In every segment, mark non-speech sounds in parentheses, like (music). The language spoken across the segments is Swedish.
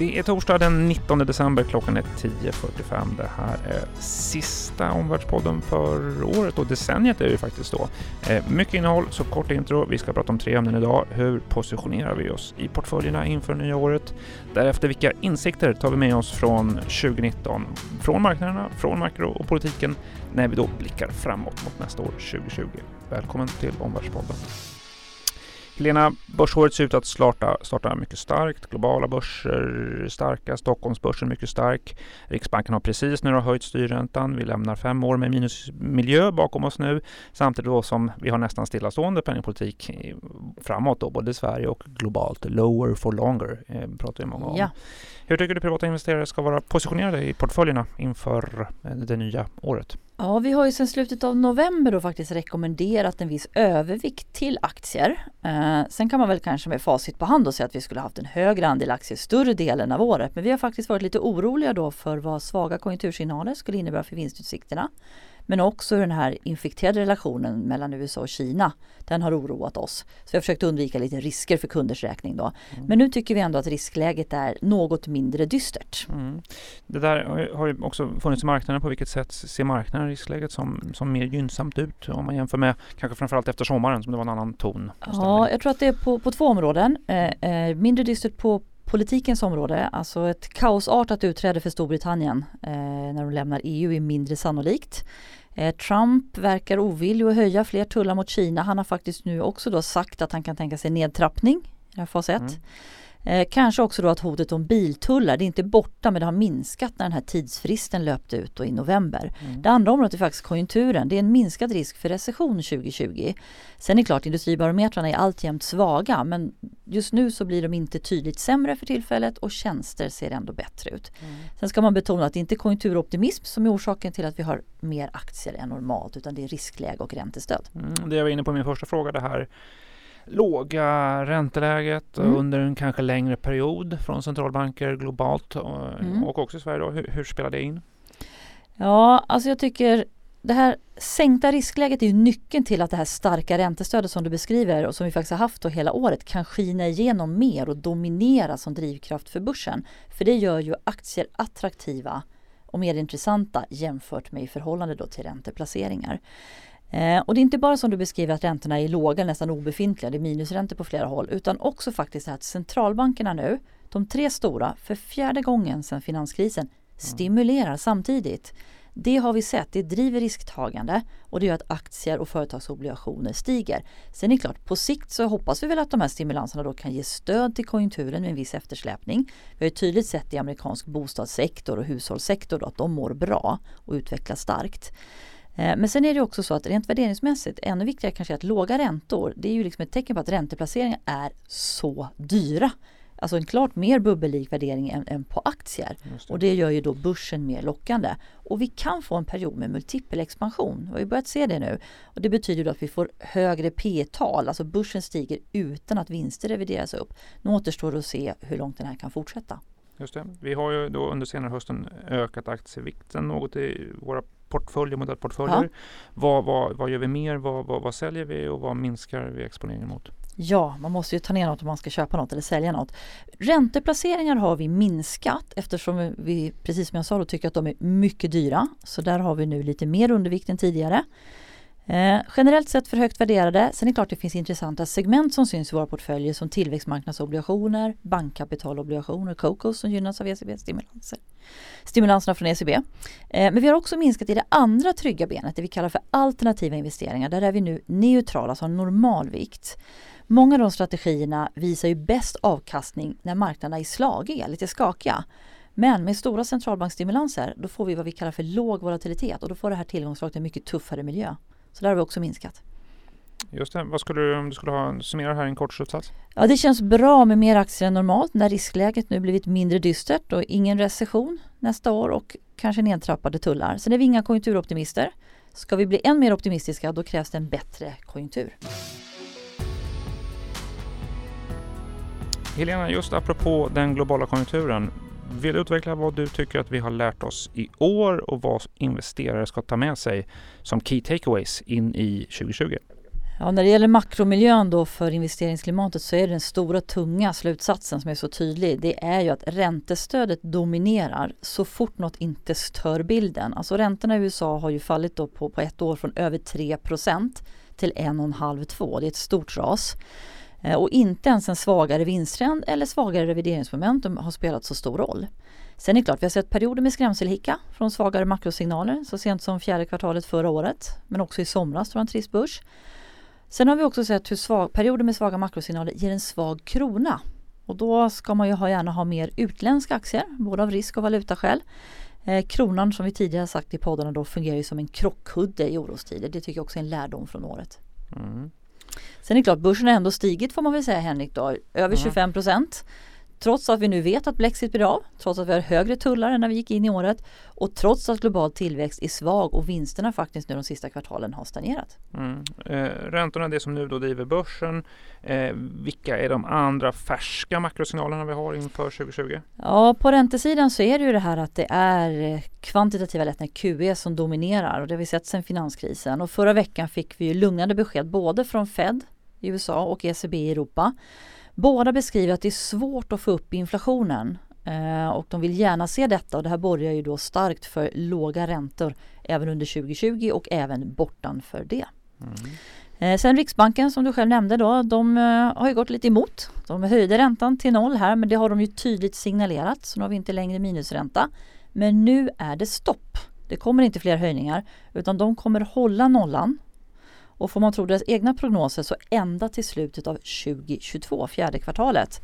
Det är torsdag den 19 december, klockan är 10.45. Det här är sista Omvärldspodden för året och decenniet är det faktiskt då. Eh, mycket innehåll, så kort intro. Vi ska prata om tre ämnen idag. Hur positionerar vi oss i portföljerna inför nya året? Därefter, vilka insikter tar vi med oss från 2019? Från marknaderna, från makro och politiken när vi då blickar framåt mot nästa år 2020. Välkommen till Omvärldspodden. Helena, börsåret ser ut att starta, starta mycket starkt. Globala börser starka, Stockholmsbörsen mycket stark. Riksbanken har precis nu höjt styrräntan. Vi lämnar fem år med minusmiljö bakom oss nu. Samtidigt då som vi har nästan stillastående penningpolitik framåt då, både i Sverige och globalt. Lower for longer eh, pratar vi många om. Ja. Hur tycker du privata investerare ska vara positionerade i portföljerna inför eh, det nya året? Ja, vi har ju sedan slutet av november då faktiskt rekommenderat en viss övervikt till aktier. Eh, sen kan man väl kanske med facit på hand och säga att vi skulle haft en högre andel aktier större delen av året. Men vi har faktiskt varit lite oroliga då för vad svaga konjunktursignaler skulle innebära för vinstutsikterna. Men också hur den här infekterade relationen mellan USA och Kina, den har oroat oss. Så vi har försökt undvika lite risker för kunders räkning då. Mm. Men nu tycker vi ändå att riskläget är något mindre dystert. Mm. Det där har ju också funnits i marknaden. På vilket sätt ser marknaden riskläget som, som mer gynnsamt ut om man jämför med kanske framförallt efter sommaren som det var en annan ton? Ja, jag tror att det är på, på två områden. Eh, eh, mindre dystert på politikens område, alltså ett kaosartat utträde för Storbritannien eh, när de lämnar EU är mindre sannolikt. Eh, Trump verkar ovillig att höja fler tullar mot Kina. Han har faktiskt nu också då sagt att han kan tänka sig nedtrappning i fas 1. Mm. Eh, kanske också då att hotet om biltullar, det är inte borta men det har minskat när den här tidsfristen löpte ut i november. Mm. Det andra området är faktiskt konjunkturen. Det är en minskad risk för recession 2020. Sen är det klart, industribarometrarna är alltjämt svaga men just nu så blir de inte tydligt sämre för tillfället och tjänster ser ändå bättre ut. Mm. Sen ska man betona att det inte är konjunkturoptimism som är orsaken till att vi har mer aktier än normalt utan det är riskläge och räntestöd. Mm, det jag var inne på min första fråga det här låga ränteläget mm. under en kanske längre period från centralbanker globalt och, mm. och också i Sverige. Då. Hur, hur, spelar det in? Ja, alltså jag tycker det här sänkta riskläget är nyckeln till att det här starka räntestödet som du beskriver och som vi faktiskt har haft hela året kan skina igenom mer och dominera som drivkraft för börsen. För det gör ju aktier attraktiva och mer intressanta jämfört med i förhållande då till ränteplaceringar. Eh, och det är inte bara som du beskriver att räntorna är låga, nästan obefintliga, det är minusräntor på flera håll, utan också faktiskt att centralbankerna nu, de tre stora, för fjärde gången sedan finanskrisen, stimulerar samtidigt. Det har vi sett, det driver risktagande och det gör att aktier och företagsobligationer stiger. Sen är det klart, på sikt så hoppas vi väl att de här stimulanserna då kan ge stöd till konjunkturen med en viss eftersläpning. Vi har ju tydligt sett i amerikansk bostadssektor och hushållssektor att de mår bra och utvecklas starkt. Eh, men sen är det också så att rent värderingsmässigt, ännu viktigare kanske att låga räntor, det är ju liksom ett tecken på att ränteplaceringar är så dyra. Alltså en klart mer bubbellik värdering än, än på aktier. Det. Och det gör ju då börsen mer lockande. Och vi kan få en period med multipelexpansion. Vi har ju börjat se det nu. Och det betyder då att vi får högre P-tal, alltså börsen stiger utan att vinster revideras upp. Nu återstår det att se hur långt den här kan fortsätta. Just det. Vi har ju då under senare hösten ökat aktievikten något i våra portföljer, modellportföljer. Ja. Vad, vad, vad gör vi mer? Vad, vad, vad säljer vi och vad minskar vi exponeringen mot? Ja, man måste ju ta ner något om man ska köpa något eller sälja något. Ränteplaceringar har vi minskat eftersom vi, precis som jag sa, då, tycker att de är mycket dyra. Så där har vi nu lite mer undervikt än tidigare. Eh, generellt sett för högt värderade. Sen är det klart det finns intressanta segment som syns i våra portföljer som tillväxtmarknadsobligationer, bankkapitalobligationer, COCOS som gynnas av ECB-stimulanser. Stimulanserna från ECB. Eh, men vi har också minskat i det andra trygga benet, det vi kallar för alternativa investeringar. Där är vi nu neutrala, alltså normalvikt. Många av de strategierna visar ju bäst avkastning när marknaderna är slagiga, lite skakiga. Men med stora centralbankstimulanser då får vi vad vi kallar för låg volatilitet och då får det här tillgångslaget en mycket tuffare miljö. Så där har vi också minskat. Just det. Vad skulle du, om du skulle ha summera här en kort slutsats? Ja, det känns bra med mer aktier än normalt när riskläget nu blivit mindre dystert och ingen recession nästa år och kanske nedtrappade tullar. Sen är vi inga konjunkturoptimister. Ska vi bli än mer optimistiska då krävs det en bättre konjunktur. Helena, just apropå den globala konjunkturen. Vill du utveckla vad du tycker att vi har lärt oss i år och vad investerare ska ta med sig som key takeaways in i 2020? Ja, när det gäller makromiljön då för investeringsklimatet så är den stora tunga slutsatsen som är så tydlig. Det är ju att räntestödet dominerar så fort något inte stör bilden. Alltså räntorna i USA har ju fallit då på, på ett år från över 3% till 1,5-2. Det är ett stort ras. Eh, och inte ens en svagare vinsttrend eller svagare revideringsmomentum har spelat så stor roll. Sen är det klart, vi har sett perioder med skrämselhicka från svagare makrosignaler så sent som fjärde kvartalet förra året. Men också i somras tror jag en trist börs. Sen har vi också sett hur svag, perioder med svaga makrosignaler ger en svag krona. Och då ska man ju ha, gärna ha mer utländska aktier, både av risk och valutaskäl. Eh, kronan som vi tidigare sagt i poddarna då fungerar ju som en krockkudde i orostider. Det tycker jag också är en lärdom från året. Mm. Sen är det klart, börsen har ändå stigit får man väl säga Henrik då, över mm. 25 procent. Trots att vi nu vet att Brexit blir av, trots att vi har högre tullar än när vi gick in i året och trots att global tillväxt är svag och vinsterna faktiskt nu de sista kvartalen har stagnerat. Mm. Eh, räntorna, det som nu då driver börsen. Eh, vilka är de andra färska makrosignalerna vi har inför 2020? Ja, på räntesidan så är det ju det här att det är eh, kvantitativa lättnader, QE, som dominerar och det har vi sett sedan finanskrisen. Och förra veckan fick vi ju lugnande besked både från Fed i USA och ECB i Europa Båda beskriver att det är svårt att få upp inflationen eh, och de vill gärna se detta och det här borgar ju då starkt för låga räntor även under 2020 och även bortanför det. Mm. Eh, sen Riksbanken som du själv nämnde då, de eh, har ju gått lite emot. De höjde räntan till noll här men det har de ju tydligt signalerat så nu har vi inte längre minusränta. Men nu är det stopp. Det kommer inte fler höjningar utan de kommer hålla nollan och får man tro deras egna prognoser så ända till slutet av 2022, fjärde kvartalet.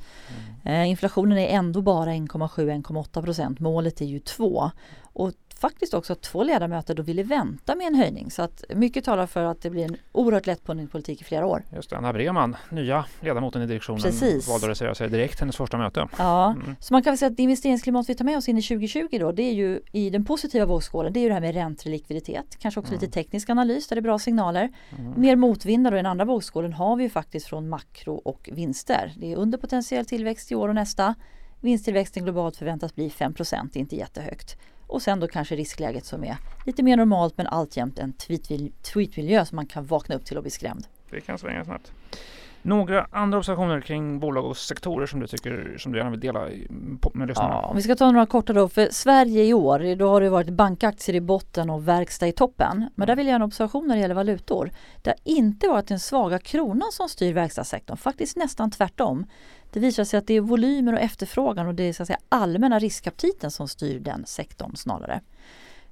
Mm. Eh, inflationen är ändå bara 1,7-1,8 procent. Målet är ju 2. Och faktiskt också att två ledamöter då ville vänta med en höjning. Så att mycket talar för att det blir en oerhört lätt politik i flera år. Just det, Anna Breman, nya ledamoten i direktionen, Precis. valde att reservera sig direkt hennes första möte. Ja, mm. så man kan väl säga att det investeringsklimat vi tar med oss in i 2020 då, det är ju i den positiva vågskålen, det är ju det här med räntor likviditet, kanske också mm. lite teknisk analys där det är bra signaler. Mm. Mer motvinder och i den andra vågskålen har vi ju faktiskt från makro och vinster. Det är under potentiell tillväxt i år och nästa. Vinsttillväxten globalt förväntas bli 5 det är inte jättehögt. Och sen då kanske riskläget som är lite mer normalt men alltjämt en tweetmiljö som man kan vakna upp till och bli skrämd. Det kan svänga snabbt. Några andra observationer kring bolag och sektorer som du tycker som du gärna vill dela med lyssnarna? Ja, om vi ska ta några korta då. För Sverige i år, då har det varit bankaktier i botten och verkstad i toppen. Men där vill jag göra en observation när det gäller valutor. Det har inte varit den svaga kronan som styr verkstadssektorn, faktiskt nästan tvärtom. Det visar sig att det är volymer och efterfrågan och det är så att säga allmänna riskaptiten som styr den sektorn snarare.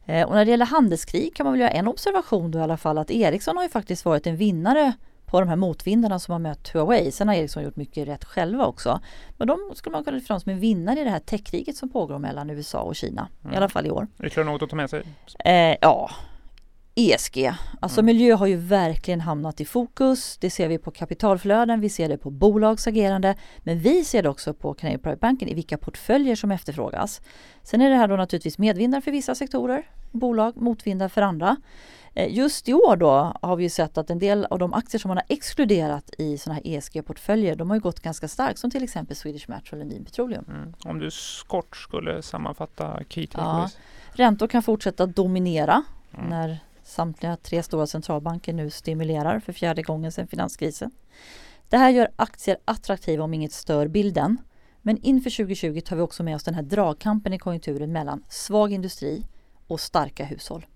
Eh, och när det gäller handelskrig kan man väl göra en observation då i alla fall att Ericsson har ju faktiskt varit en vinnare på de här motvindarna som har mött Huawei. Sen har Ericsson gjort mycket rätt själva också. Men de skulle man kunna lyfta fram som en vinnare i det här techkriget som pågår mellan USA och Kina. Mm. I alla fall i år. Ytterligare något att ta med sig? Eh, ja, ESG. Alltså mm. miljö har ju verkligen hamnat i fokus. Det ser vi på kapitalflöden, vi ser det på bolagsagerande. Men vi ser det också på Canadian Private Banken i vilka portföljer som efterfrågas. Sen är det här då naturligtvis medvindar för vissa sektorer, bolag, motvindar för andra. Eh, just i år då har vi sett att en del av de aktier som man har exkluderat i sådana här ESG-portföljer de har gått ganska starkt som till exempel Swedish Match och Lundin Petroleum. Mm. Om du kort skulle sammanfatta key ja, Räntor kan fortsätta dominera mm. när samtliga tre stora centralbanker nu stimulerar för fjärde gången sedan finanskrisen. Det här gör aktier attraktiva om inget stör bilden. Men inför 2020 tar vi också med oss den här dragkampen i konjunkturen mellan svag industri och starka hushåll.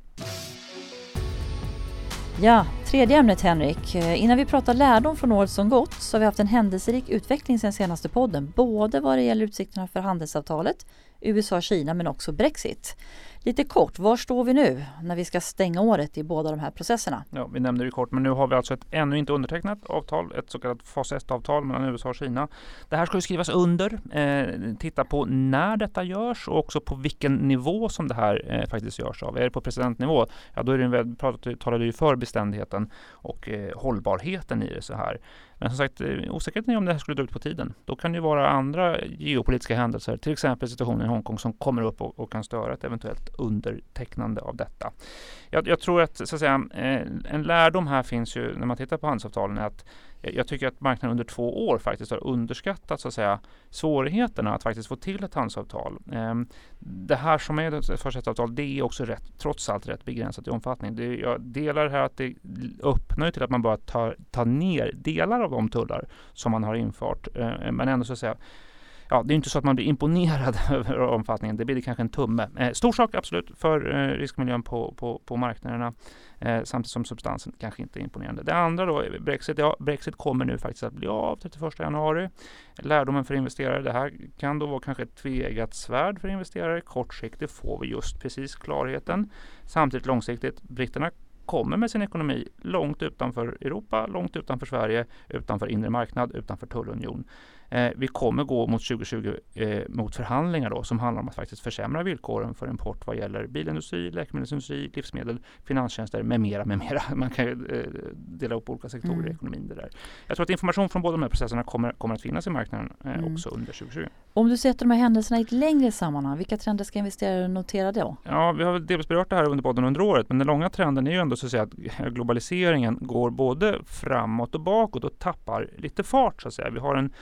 Ja, tredje ämnet Henrik. Eh, innan vi pratar lärdom från året som gått så har vi haft en händelserik utveckling sen senaste podden. Både vad det gäller utsikterna för handelsavtalet, USA-Kina men också Brexit. Lite kort, var står vi nu när vi ska stänga året i båda de här processerna? Ja, vi nämnde det kort, men nu har vi alltså ett ännu inte undertecknat avtal, ett så kallat fas 1-avtal mellan USA och Kina. Det här ska ju skrivas under, eh, titta på när detta görs och också på vilken nivå som det här eh, faktiskt görs av. Är det på presidentnivå, ja då är det, talar du ju för beständigheten och eh, hållbarheten i det så här. Men som sagt, eh, osäkerheten är om det här skulle dra ut på tiden. Då kan det vara andra geopolitiska händelser, till exempel situationen i Hongkong som kommer upp och, och kan störa ett eventuellt undertecknande av detta. Jag, jag tror att, så att säga, eh, en lärdom här finns ju när man tittar på handelsavtalen är att Eh, jag tycker att marknaden under två år faktiskt har underskattat så att säga, svårigheterna att faktiskt få till ett handelsavtal. Ehm, det här som är ett försättsavtal det är också rätt, trots allt rätt begränsat i omfattning. Det, jag delar det här att det öppnar till att man bara tar ta ner delar av de tullar som man har infört. Ehm, men ändå så att säga ja, det är inte så att man blir imponerad (laughs) över omfattningen. Det blir det kanske en tumme. Eh, stor sak absolut för eh, riskmiljön på, på, på marknaderna eh, samtidigt som substansen kanske inte är imponerande. Det andra då, Brexit. Ja, Brexit kommer nu faktiskt att bli av 31 januari. Lärdomen för investerare. Det här kan då vara kanske ett tveeggat svärd för investerare. Kortsiktigt får vi just precis klarheten. Samtidigt långsiktigt, britterna kommer med sin ekonomi långt utanför Europa, långt utanför Sverige, utanför inre marknad, utanför tullunion. Eh, vi kommer gå mot 2020 eh, mot förhandlingar då, som handlar om att faktiskt försämra villkoren för import vad gäller bilindustri, läkemedelsindustri, livsmedel, finanstjänster med mera, med mera. (laughs) Man kan ju eh, dela upp olika sektorer mm. i ekonomin. Det där. Jag tror att information från båda de här processerna kommer, kommer att finnas i marknaden eh, mm. också under 2020. Om du sätter de här händelserna i ett längre sammanhang, vilka trender ska investerare notera då? Ja, vi har delvis berört det här under podden under året, men den långa trenden är ju ändå så att säga att globaliseringen går både framåt och bakåt och tappar lite fart så att säga. Vi har en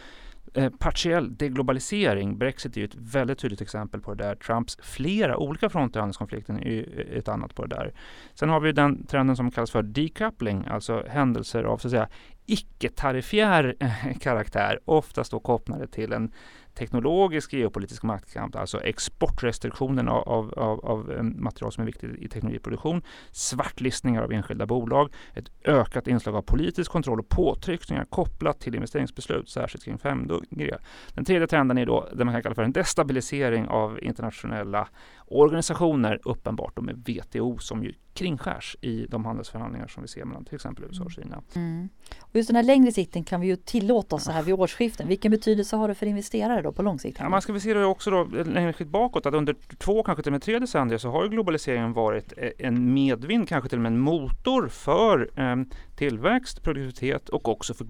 Eh, partiell deglobalisering, Brexit är ju ett väldigt tydligt exempel på det där. Trumps flera olika fronter i handelskonflikten är eh, ett annat på det där. Sen har vi den trenden som kallas för decoupling, alltså händelser av så att säga icke-tariffär eh, karaktär, oftast då kopplade till en teknologisk geopolitisk maktkamp, alltså exportrestriktionen av, av, av, av eh, material som är viktigt i teknologiproduktion, svartlistningar av enskilda bolag, ett ökat inslag av politisk kontroll och påtryckningar kopplat till investeringsbeslut, särskilt kring 5G. Den tredje trenden är då det man kan kalla för en destabilisering av internationella organisationer, uppenbart, med WTO som ju kringskärs i de handelsförhandlingar som vi ser mellan till exempel USA och Kina. Mm. Och just den här längre sikten kan vi ju tillåta oss så här vid årsskiften. Vilken betydelse har det för investerare då på lång sikt? Ja, man ska väl se det också då längre skikt bakåt att under två, kanske till och med tre decennier så har globaliseringen varit e-, en medvind, kanske till och med en motor för eh, tillväxt, produktivitet och också för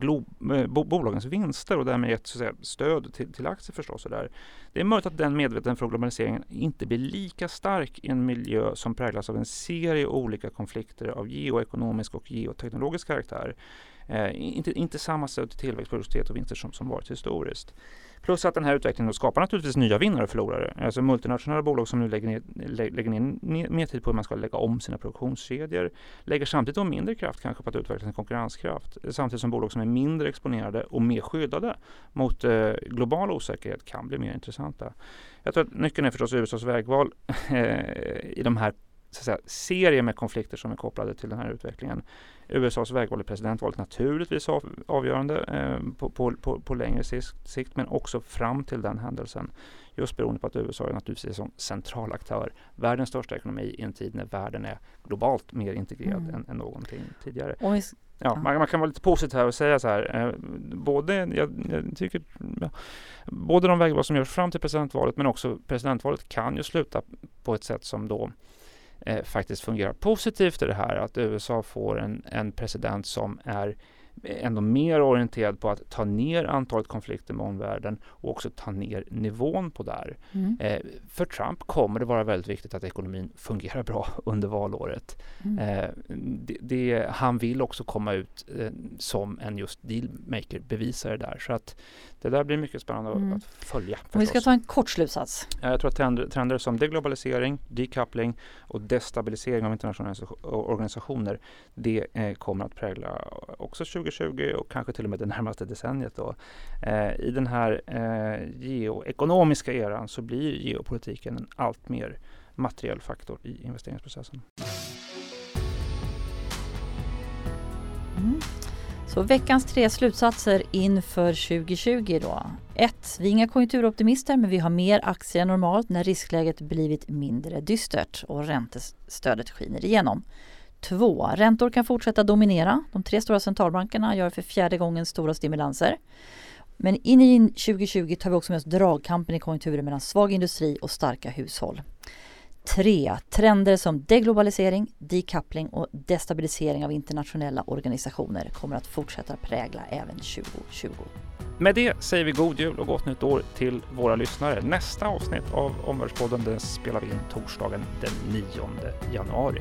eh, bolagens vinster och därmed gett så att säga, stöd till, till aktier förstås. Och där. Det är möjligt att den medveten för globaliseringen inte blir lika stark i en miljö som präglas av en serie olika konflikter av geoekonomisk och geoteknologisk karaktär. Eh, inte, inte samma stöd till tillväxt, produktivitet och vinster som, som varit historiskt. Plus att den här utvecklingen skapar naturligtvis nya vinnare och förlorare. Alltså multinationella bolag som nu lägger ner, lägger ner mer tid på hur man ska lägga om sina produktionskedjor lägger samtidigt om mindre kraft kanske på att utveckla sin konkurrenskraft. Samtidigt som bolag som är mindre exponerade och mer skyddade mot eh, global osäkerhet kan bli mer intressanta. Jag tror att nyckeln är förstås USAs vägval (laughs) eh, i de här så säga, serier med konflikter som är kopplade till den här utvecklingen. USAs vägval i presidentvalet naturligtvis av, avgörande eh, på, på, på, på, längre sikt men också fram till den händelsen. Just beroende på att USA är naturligtvis en central aktör, världens största ekonomi i en tid när världen är globalt mer integrerad mm. än, än någonting tidigare. Ja, ja. Man, man, kan vara lite positiv här och säga så här. Eh, både, jag, jag tycker, ja, både de vägval som görs fram till presidentvalet men också presidentvalet kan ju sluta på ett sätt som då eh, faktiskt fungerar positivt i det här att USA får en, en president som är ändå mer orienterad på att ta ner antalet konflikter med omvärlden och också ta ner nivån på där. Mm. Eh, för Trump kommer det vara väldigt viktigt att ekonomin fungerar bra (laughs) under valåret. Mm. Eh, det, det, han vill också komma ut eh, som en just dealmaker, bevisare där. Så att det där blir mycket spännande mm. att följa. Om vi ska ta en kort slutsats. Jag tror att trender, trender som deglobalisering, decoupling och destabilisering av internationella organisationer det eh, kommer att prägla också 2020 och kanske till och med det närmaste decenniet. Då. Eh, I den här eh, geoekonomiska eran så blir geopolitiken en allt mer materiell faktor i investeringsprocessen. Mm. Så veckans tre slutsatser inför 2020 då. 1. Vi är inga konjunkturoptimister men vi har mer aktier än normalt när riskläget blivit mindre dystert och räntestödet skiner igenom. 2. Räntor kan fortsätta dominera. De tre stora centralbankerna gör för fjärde gången stora stimulanser. Men in i 2020 tar vi också med oss dragkampen i konjunkturen mellan svag industri och starka hushåll. 3. Trender som deglobalisering, decoupling och destabilisering av internationella organisationer kommer att fortsätta prägla även 2020. Med det säger vi god jul och gott nytt år till våra lyssnare. Nästa avsnitt av Omvärldspodden spelar vi in torsdagen den 9 januari.